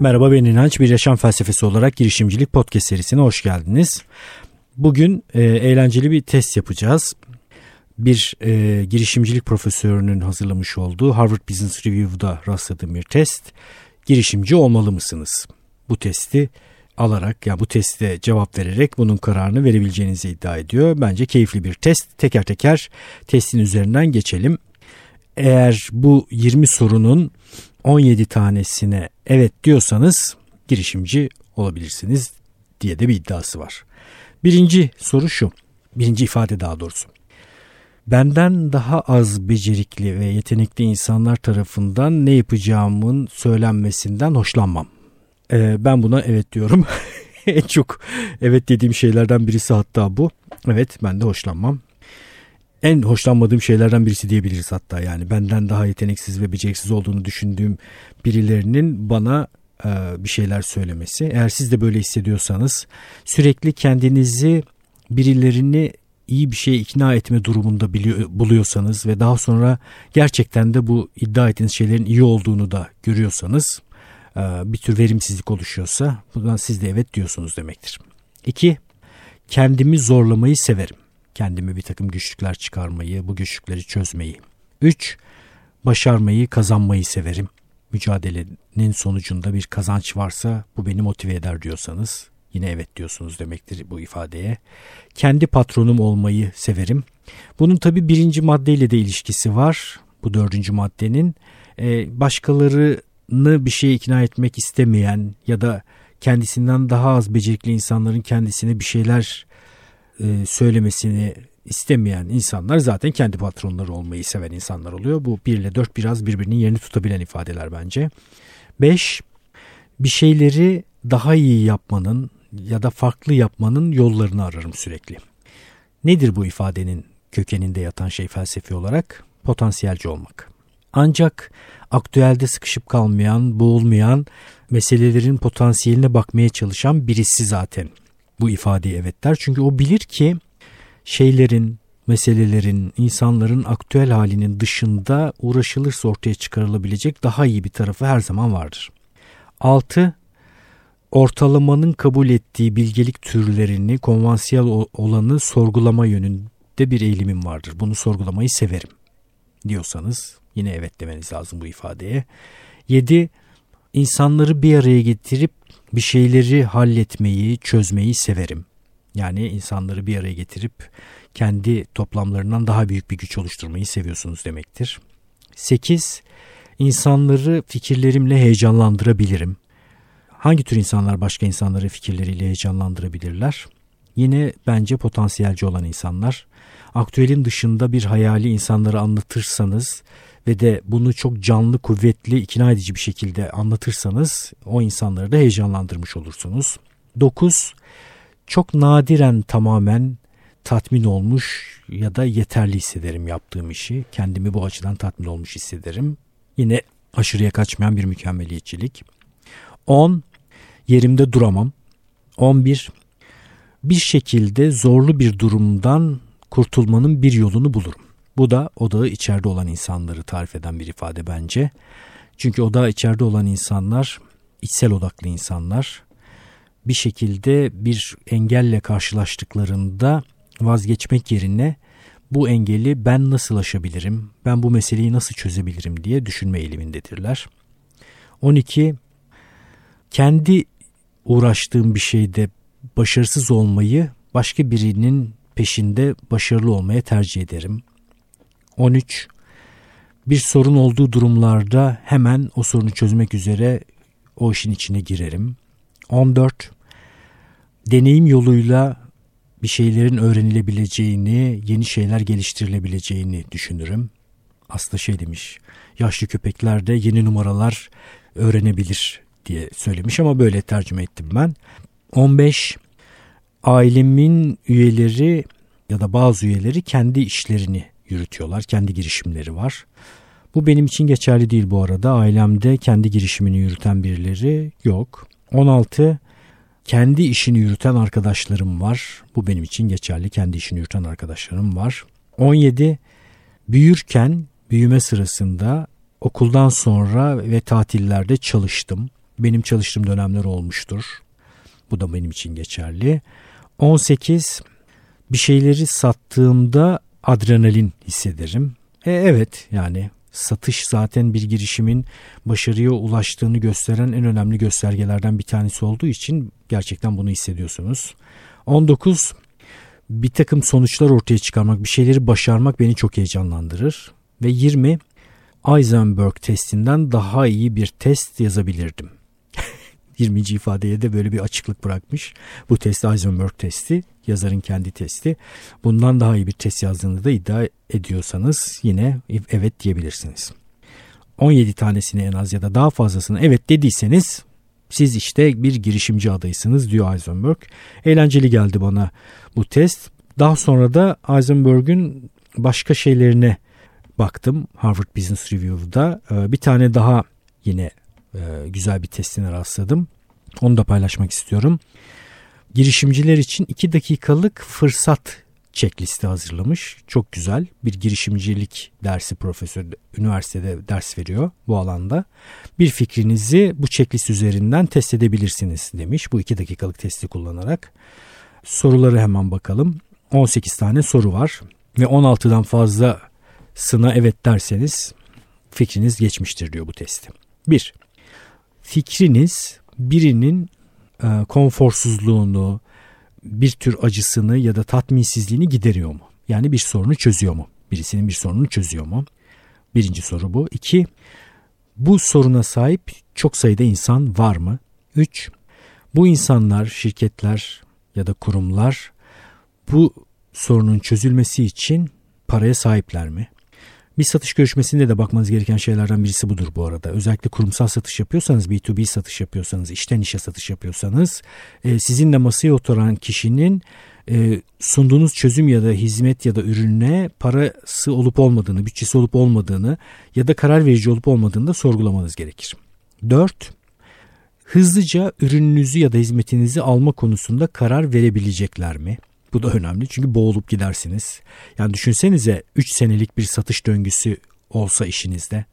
Merhaba ben İnanç. Bir Yaşam Felsefesi olarak girişimcilik podcast serisine hoş geldiniz. Bugün e, eğlenceli bir test yapacağız. Bir e, girişimcilik profesörünün hazırlamış olduğu Harvard Business Review'da rastladığım bir test. Girişimci olmalı mısınız? Bu testi alarak ya yani bu teste cevap vererek bunun kararını verebileceğinizi iddia ediyor. Bence keyifli bir test. Teker teker testin üzerinden geçelim. Eğer bu 20 sorunun 17 tanesine evet diyorsanız girişimci olabilirsiniz diye de bir iddiası var. Birinci soru şu. Birinci ifade daha doğrusu. Benden daha az becerikli ve yetenekli insanlar tarafından ne yapacağımın söylenmesinden hoşlanmam. Ee, ben buna evet diyorum. en çok evet dediğim şeylerden birisi hatta bu. Evet ben de hoşlanmam en hoşlanmadığım şeylerden birisi diyebiliriz hatta yani benden daha yeteneksiz ve beceriksiz olduğunu düşündüğüm birilerinin bana e, bir şeyler söylemesi. Eğer siz de böyle hissediyorsanız sürekli kendinizi birilerini iyi bir şeye ikna etme durumunda biliyor, buluyorsanız ve daha sonra gerçekten de bu iddia ettiğiniz şeylerin iyi olduğunu da görüyorsanız e, bir tür verimsizlik oluşuyorsa bundan siz de evet diyorsunuz demektir. İki, kendimi zorlamayı severim kendime bir takım güçlükler çıkarmayı, bu güçlükleri çözmeyi. 3. Başarmayı, kazanmayı severim. Mücadelenin sonucunda bir kazanç varsa bu beni motive eder diyorsanız yine evet diyorsunuz demektir bu ifadeye. Kendi patronum olmayı severim. Bunun tabi birinci maddeyle de ilişkisi var. Bu dördüncü maddenin ee, başkalarını bir şeye ikna etmek istemeyen ya da kendisinden daha az becerikli insanların kendisine bir şeyler e, söylemesini istemeyen insanlar zaten kendi patronları olmayı seven insanlar oluyor. Bu 1 ile 4 biraz birbirinin yerini tutabilen ifadeler bence. 5. Bir şeyleri daha iyi yapmanın ya da farklı yapmanın yollarını ararım sürekli. Nedir bu ifadenin kökeninde yatan şey felsefi olarak? Potansiyelci olmak. Ancak aktüelde sıkışıp kalmayan, boğulmayan, meselelerin potansiyeline bakmaya çalışan birisi zaten bu ifadeye evet der. Çünkü o bilir ki şeylerin, meselelerin, insanların aktüel halinin dışında uğraşılırsa ortaya çıkarılabilecek daha iyi bir tarafı her zaman vardır. 6. Ortalamanın kabul ettiği bilgelik türlerini konvansiyel olanı sorgulama yönünde bir eğilimim vardır. Bunu sorgulamayı severim diyorsanız yine evet demeniz lazım bu ifadeye. 7. İnsanları bir araya getirip bir şeyleri halletmeyi, çözmeyi severim. Yani insanları bir araya getirip kendi toplamlarından daha büyük bir güç oluşturmayı seviyorsunuz demektir. 8. İnsanları fikirlerimle heyecanlandırabilirim. Hangi tür insanlar başka insanları fikirleriyle heyecanlandırabilirler? Yine bence potansiyelci olan insanlar. Aktüelin dışında bir hayali insanlara anlatırsanız ve de bunu çok canlı, kuvvetli, ikna edici bir şekilde anlatırsanız o insanları da heyecanlandırmış olursunuz. 9. Çok nadiren tamamen tatmin olmuş ya da yeterli hissederim yaptığım işi. Kendimi bu açıdan tatmin olmuş hissederim. Yine aşırıya kaçmayan bir mükemmeliyetçilik. 10. Yerimde duramam. 11. Bir şekilde zorlu bir durumdan kurtulmanın bir yolunu bulurum. Bu da odağı içeride olan insanları tarif eden bir ifade bence. Çünkü odağı içeride olan insanlar içsel odaklı insanlar. Bir şekilde bir engelle karşılaştıklarında vazgeçmek yerine bu engeli ben nasıl aşabilirim, ben bu meseleyi nasıl çözebilirim diye düşünme eğilimindedirler. 12. Kendi uğraştığım bir şeyde başarısız olmayı başka birinin peşinde başarılı olmaya tercih ederim. 13. Bir sorun olduğu durumlarda hemen o sorunu çözmek üzere o işin içine girerim. 14. Deneyim yoluyla bir şeylerin öğrenilebileceğini, yeni şeyler geliştirilebileceğini düşünürüm. Aslında şey demiş, yaşlı köpekler de yeni numaralar öğrenebilir diye söylemiş ama böyle tercüme ettim ben. 15. Ailemin üyeleri ya da bazı üyeleri kendi işlerini yürütüyorlar. Kendi girişimleri var. Bu benim için geçerli değil bu arada. Ailemde kendi girişimini yürüten birileri yok. 16 kendi işini yürüten arkadaşlarım var. Bu benim için geçerli. Kendi işini yürüten arkadaşlarım var. 17 büyürken büyüme sırasında okuldan sonra ve tatillerde çalıştım benim çalıştığım dönemler olmuştur. Bu da benim için geçerli. 18 bir şeyleri sattığımda adrenalin hissederim. E, evet yani satış zaten bir girişimin başarıya ulaştığını gösteren en önemli göstergelerden bir tanesi olduğu için gerçekten bunu hissediyorsunuz. 19 bir takım sonuçlar ortaya çıkarmak, bir şeyleri başarmak beni çok heyecanlandırır. Ve 20 Eisenberg testinden daha iyi bir test yazabilirdim. 20. ifadeye de böyle bir açıklık bırakmış. Bu test Eisenberg testi, yazarın kendi testi. Bundan daha iyi bir test yazdığını da iddia ediyorsanız yine evet diyebilirsiniz. 17 tanesini en az ya da daha fazlasını evet dediyseniz siz işte bir girişimci adaysınız diyor Eisenberg. Eğlenceli geldi bana bu test. Daha sonra da Eisenberg'ün başka şeylerine baktım Harvard Business Review'da. Ee, bir tane daha yine e, güzel bir testine rastladım. Onu da paylaşmak istiyorum. Girişimciler için 2 dakikalık fırsat checklisti hazırlamış. Çok güzel bir girişimcilik dersi profesör üniversitede ders veriyor bu alanda. Bir fikrinizi bu checklist üzerinden test edebilirsiniz demiş bu 2 dakikalık testi kullanarak. Soruları hemen bakalım. 18 tane soru var ve 16'dan fazla sına evet derseniz fikriniz geçmiştir diyor bu testi. 1. Fikriniz birinin e, konforsuzluğunu, bir tür acısını ya da tatminsizliğini gideriyor mu? Yani bir sorunu çözüyor mu? Birisinin bir sorununu çözüyor mu? Birinci soru bu. İki, bu soruna sahip çok sayıda insan var mı? Üç, bu insanlar, şirketler ya da kurumlar bu sorunun çözülmesi için paraya sahipler mi? Bir satış görüşmesinde de bakmanız gereken şeylerden birisi budur bu arada. Özellikle kurumsal satış yapıyorsanız, B2B satış yapıyorsanız, işten işe satış yapıyorsanız e, sizinle masaya oturan kişinin e, sunduğunuz çözüm ya da hizmet ya da ürüne parası olup olmadığını, bütçesi olup olmadığını ya da karar verici olup olmadığını da sorgulamanız gerekir. 4. Hızlıca ürününüzü ya da hizmetinizi alma konusunda karar verebilecekler mi? Bu da önemli çünkü boğulup gidersiniz. Yani düşünsenize 3 senelik bir satış döngüsü olsa işinizde.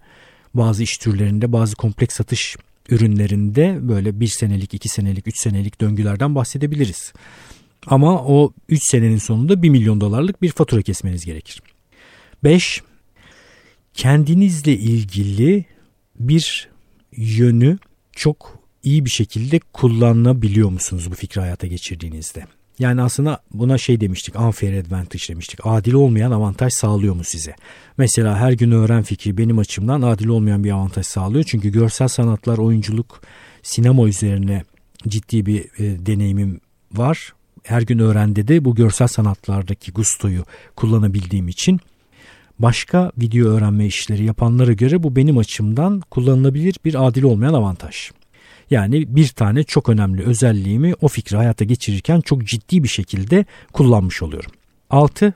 Bazı iş türlerinde bazı kompleks satış ürünlerinde böyle 1 senelik, 2 senelik, 3 senelik döngülerden bahsedebiliriz. Ama o 3 senenin sonunda 1 milyon dolarlık bir fatura kesmeniz gerekir. 5. Kendinizle ilgili bir yönü çok iyi bir şekilde kullanabiliyor musunuz bu fikri hayata geçirdiğinizde? Yani aslında buna şey demiştik unfair advantage demiştik. Adil olmayan avantaj sağlıyor mu size? Mesela her gün öğren fikri benim açımdan adil olmayan bir avantaj sağlıyor. Çünkü görsel sanatlar, oyunculuk, sinema üzerine ciddi bir e, deneyimim var. Her gün öğrende de bu görsel sanatlardaki gustoyu kullanabildiğim için başka video öğrenme işleri yapanlara göre bu benim açımdan kullanılabilir bir adil olmayan avantaj. Yani bir tane çok önemli özelliğimi o fikri hayata geçirirken çok ciddi bir şekilde kullanmış oluyorum. 6.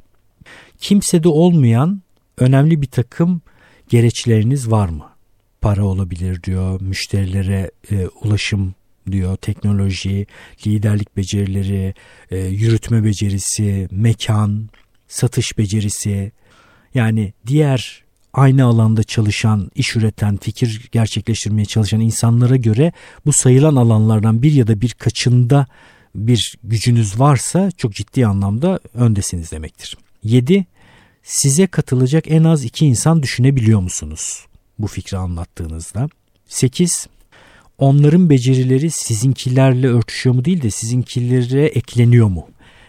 Kimsede olmayan önemli bir takım gereçleriniz var mı? Para olabilir diyor, müşterilere e, ulaşım diyor, teknoloji, liderlik becerileri, e, yürütme becerisi, mekan, satış becerisi. Yani diğer aynı alanda çalışan, iş üreten, fikir gerçekleştirmeye çalışan insanlara göre bu sayılan alanlardan bir ya da birkaçında bir gücünüz varsa çok ciddi anlamda öndesiniz demektir. 7. Size katılacak en az iki insan düşünebiliyor musunuz bu fikri anlattığınızda? 8. Onların becerileri sizinkilerle örtüşüyor mu değil de sizinkilere ekleniyor mu?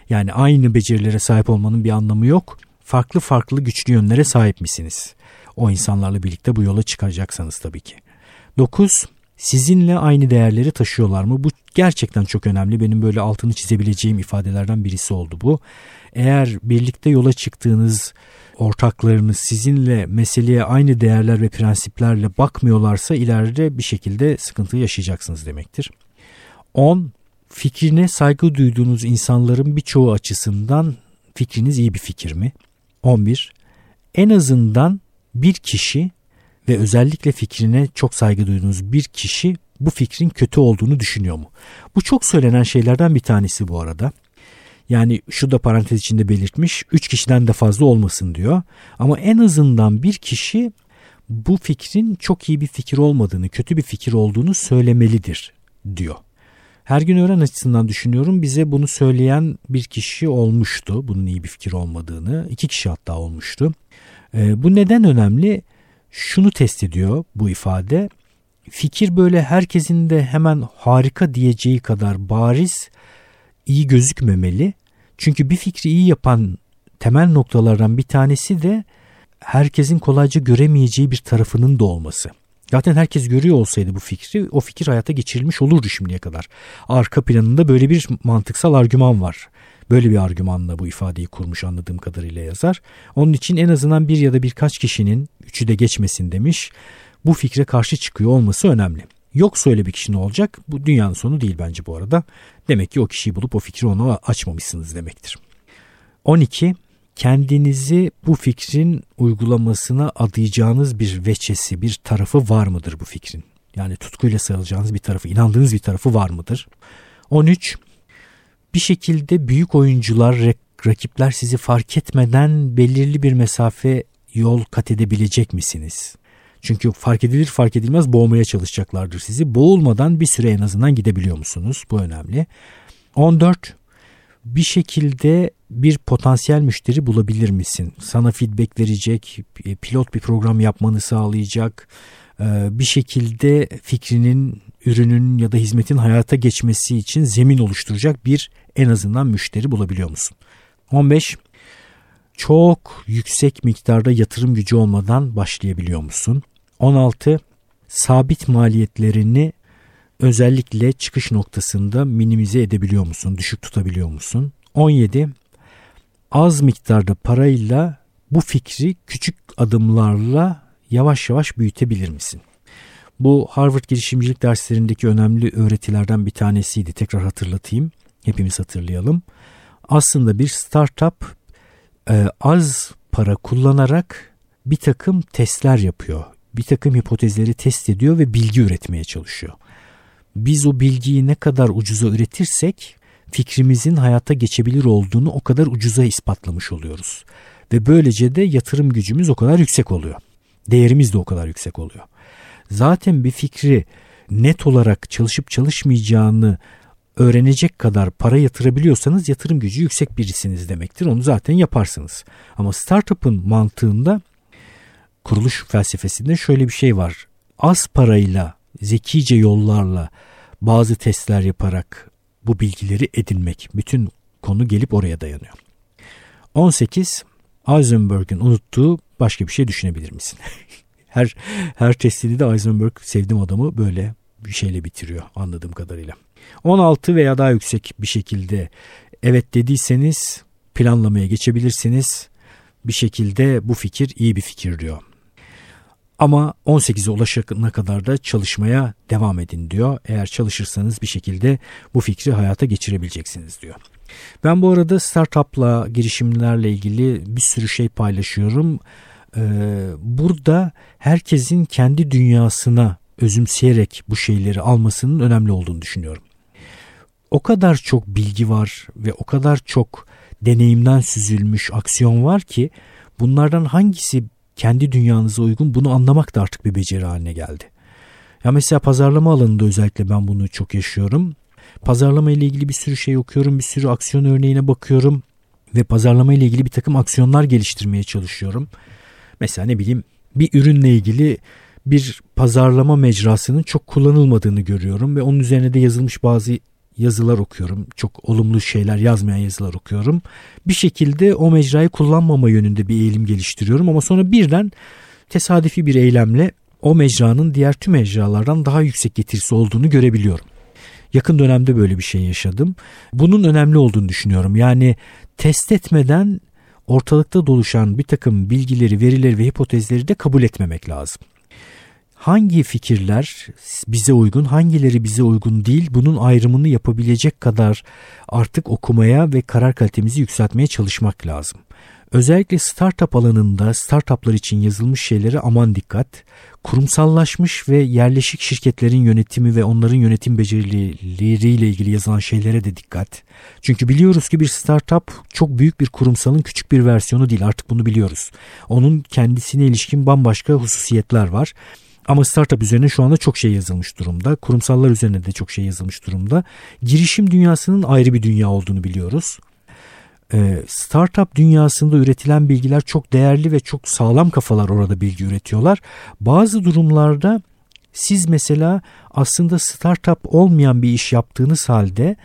Yani aynı becerilere sahip olmanın bir anlamı yok. Farklı farklı güçlü yönlere sahip misiniz? O insanlarla birlikte bu yola çıkacaksanız tabii ki. 9. Sizinle aynı değerleri taşıyorlar mı? Bu gerçekten çok önemli. Benim böyle altını çizebileceğim ifadelerden birisi oldu bu. Eğer birlikte yola çıktığınız ortaklarınız sizinle meseleye aynı değerler ve prensiplerle bakmıyorlarsa ileride bir şekilde sıkıntı yaşayacaksınız demektir. 10. Fikrine saygı duyduğunuz insanların birçoğu açısından fikriniz iyi bir fikir mi? 11. En azından bir kişi ve özellikle fikrine çok saygı duyduğunuz bir kişi bu fikrin kötü olduğunu düşünüyor mu? Bu çok söylenen şeylerden bir tanesi bu arada. Yani şu da parantez içinde belirtmiş 3 kişiden de fazla olmasın diyor. Ama en azından bir kişi bu fikrin çok iyi bir fikir olmadığını, kötü bir fikir olduğunu söylemelidir diyor. Her gün öğren açısından düşünüyorum bize bunu söyleyen bir kişi olmuştu. Bunun iyi bir fikir olmadığını. iki kişi hatta olmuştu. E, bu neden önemli? Şunu test ediyor bu ifade. Fikir böyle herkesin de hemen harika diyeceği kadar bariz iyi gözükmemeli. Çünkü bir fikri iyi yapan temel noktalardan bir tanesi de herkesin kolayca göremeyeceği bir tarafının da olması. Zaten herkes görüyor olsaydı bu fikri o fikir hayata geçirilmiş olurdu şimdiye kadar. Arka planında böyle bir mantıksal argüman var. Böyle bir argümanla bu ifadeyi kurmuş anladığım kadarıyla yazar. Onun için en azından bir ya da birkaç kişinin üçü de geçmesin demiş. Bu fikre karşı çıkıyor olması önemli. Yoksa öyle bir kişi ne olacak? Bu dünyanın sonu değil bence bu arada. Demek ki o kişiyi bulup o fikri ona açmamışsınız demektir. 12 kendinizi bu fikrin uygulamasına adayacağınız bir veçesi, bir tarafı var mıdır bu fikrin? Yani tutkuyla sarılacağınız bir tarafı, inandığınız bir tarafı var mıdır? 13. Bir şekilde büyük oyuncular, rakipler sizi fark etmeden belirli bir mesafe yol kat edebilecek misiniz? Çünkü fark edilir fark edilmez boğmaya çalışacaklardır sizi. Boğulmadan bir süre en azından gidebiliyor musunuz? Bu önemli. 14 bir şekilde bir potansiyel müşteri bulabilir misin? Sana feedback verecek, pilot bir program yapmanı sağlayacak, e, bir şekilde fikrinin, ürünün ya da hizmetin hayata geçmesi için zemin oluşturacak bir en azından müşteri bulabiliyor musun? 15. Çok yüksek miktarda yatırım gücü olmadan başlayabiliyor musun? 16. Sabit maliyetlerini özellikle çıkış noktasında minimize edebiliyor musun? Düşük tutabiliyor musun? 17. Az miktarda parayla bu fikri küçük adımlarla yavaş yavaş büyütebilir misin? Bu Harvard girişimcilik derslerindeki önemli öğretilerden bir tanesiydi. Tekrar hatırlatayım. Hepimiz hatırlayalım. Aslında bir startup e, az para kullanarak bir takım testler yapıyor. Bir takım hipotezleri test ediyor ve bilgi üretmeye çalışıyor biz o bilgiyi ne kadar ucuza üretirsek fikrimizin hayata geçebilir olduğunu o kadar ucuza ispatlamış oluyoruz. Ve böylece de yatırım gücümüz o kadar yüksek oluyor. Değerimiz de o kadar yüksek oluyor. Zaten bir fikri net olarak çalışıp çalışmayacağını öğrenecek kadar para yatırabiliyorsanız yatırım gücü yüksek birisiniz demektir. Onu zaten yaparsınız. Ama startup'ın mantığında kuruluş felsefesinde şöyle bir şey var. Az parayla zekice yollarla bazı testler yaparak bu bilgileri edinmek. Bütün konu gelip oraya dayanıyor. 18. Eisenberg'in unuttuğu başka bir şey düşünebilir misin? her her testini de Eisenberg sevdiğim adamı böyle bir şeyle bitiriyor anladığım kadarıyla. 16 veya daha yüksek bir şekilde evet dediyseniz planlamaya geçebilirsiniz. Bir şekilde bu fikir iyi bir fikir diyor. Ama 18'e ulaşana kadar da çalışmaya devam edin diyor. Eğer çalışırsanız bir şekilde bu fikri hayata geçirebileceksiniz diyor. Ben bu arada startupla girişimlerle ilgili bir sürü şey paylaşıyorum. Ee, burada herkesin kendi dünyasına özümseyerek bu şeyleri almasının önemli olduğunu düşünüyorum. O kadar çok bilgi var ve o kadar çok deneyimden süzülmüş aksiyon var ki bunlardan hangisi kendi dünyanıza uygun bunu anlamak da artık bir beceri haline geldi. Ya mesela pazarlama alanında özellikle ben bunu çok yaşıyorum. Pazarlama ile ilgili bir sürü şey okuyorum, bir sürü aksiyon örneğine bakıyorum ve pazarlama ile ilgili bir takım aksiyonlar geliştirmeye çalışıyorum. Mesela ne bileyim bir ürünle ilgili bir pazarlama mecrasının çok kullanılmadığını görüyorum ve onun üzerine de yazılmış bazı yazılar okuyorum. Çok olumlu şeyler yazmayan yazılar okuyorum. Bir şekilde o mecrayı kullanmama yönünde bir eğilim geliştiriyorum ama sonra birden tesadüfi bir eylemle o mecranın diğer tüm mecralardan daha yüksek getirisi olduğunu görebiliyorum. Yakın dönemde böyle bir şey yaşadım. Bunun önemli olduğunu düşünüyorum. Yani test etmeden ortalıkta doluşan bir takım bilgileri, verileri ve hipotezleri de kabul etmemek lazım hangi fikirler bize uygun, hangileri bize uygun değil bunun ayrımını yapabilecek kadar artık okumaya ve karar kalitemizi yükseltmeye çalışmak lazım. Özellikle startup alanında startuplar için yazılmış şeylere aman dikkat. Kurumsallaşmış ve yerleşik şirketlerin yönetimi ve onların yönetim becerileriyle ilgili yazılan şeylere de dikkat. Çünkü biliyoruz ki bir startup çok büyük bir kurumsalın küçük bir versiyonu değil artık bunu biliyoruz. Onun kendisine ilişkin bambaşka hususiyetler var. Ama startup üzerine şu anda çok şey yazılmış durumda. Kurumsallar üzerine de çok şey yazılmış durumda. Girişim dünyasının ayrı bir dünya olduğunu biliyoruz. Ee, startup dünyasında üretilen bilgiler çok değerli ve çok sağlam kafalar orada bilgi üretiyorlar. Bazı durumlarda siz mesela aslında startup olmayan bir iş yaptığınız halde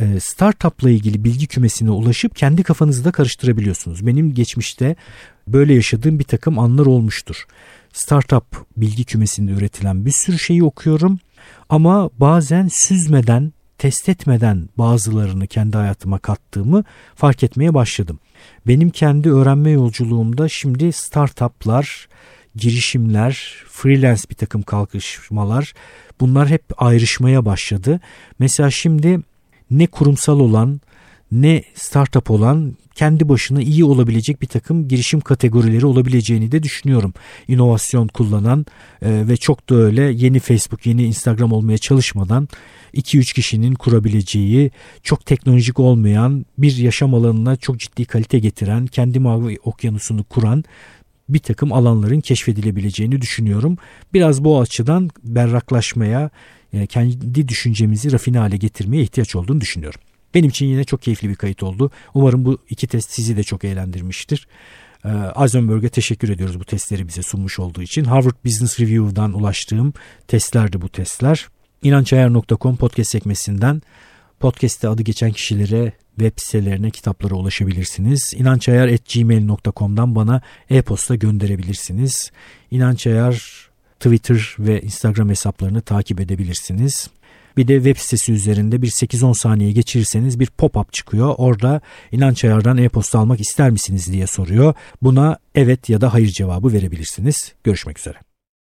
e, startupla ilgili bilgi kümesine ulaşıp kendi kafanızı da karıştırabiliyorsunuz. Benim geçmişte böyle yaşadığım bir takım anlar olmuştur. Startup bilgi kümesinde üretilen bir sürü şeyi okuyorum ama bazen süzmeden test etmeden bazılarını kendi hayatıma kattığımı fark etmeye başladım. Benim kendi öğrenme yolculuğumda şimdi startuplar, girişimler, freelance bir takım kalkışmalar bunlar hep ayrışmaya başladı. Mesela şimdi ne kurumsal olan ne startup olan kendi başına iyi olabilecek bir takım girişim kategorileri olabileceğini de düşünüyorum. İnovasyon kullanan e, ve çok da öyle yeni Facebook, yeni Instagram olmaya çalışmadan 2-3 kişinin kurabileceği, çok teknolojik olmayan, bir yaşam alanına çok ciddi kalite getiren, kendi mavi okyanusunu kuran bir takım alanların keşfedilebileceğini düşünüyorum. Biraz bu açıdan berraklaşmaya, yani kendi düşüncemizi rafine hale getirmeye ihtiyaç olduğunu düşünüyorum. Benim için yine çok keyifli bir kayıt oldu. Umarım bu iki test sizi de çok eğlendirmiştir. Ee, Eisenberg'e teşekkür ediyoruz bu testleri bize sunmuş olduğu için. Harvard Business Review'dan ulaştığım testlerdi bu testler. İnançayar.com podcast sekmesinden podcast'te adı geçen kişilere web sitelerine, kitaplara ulaşabilirsiniz. İnançayar.gmail.com'dan bana e-posta gönderebilirsiniz. İnançayar Twitter ve Instagram hesaplarını takip edebilirsiniz. Bir de web sitesi üzerinde bir 8-10 saniye geçirirseniz bir pop-up çıkıyor. Orada inanç ayardan e-posta almak ister misiniz diye soruyor. Buna evet ya da hayır cevabı verebilirsiniz. Görüşmek üzere.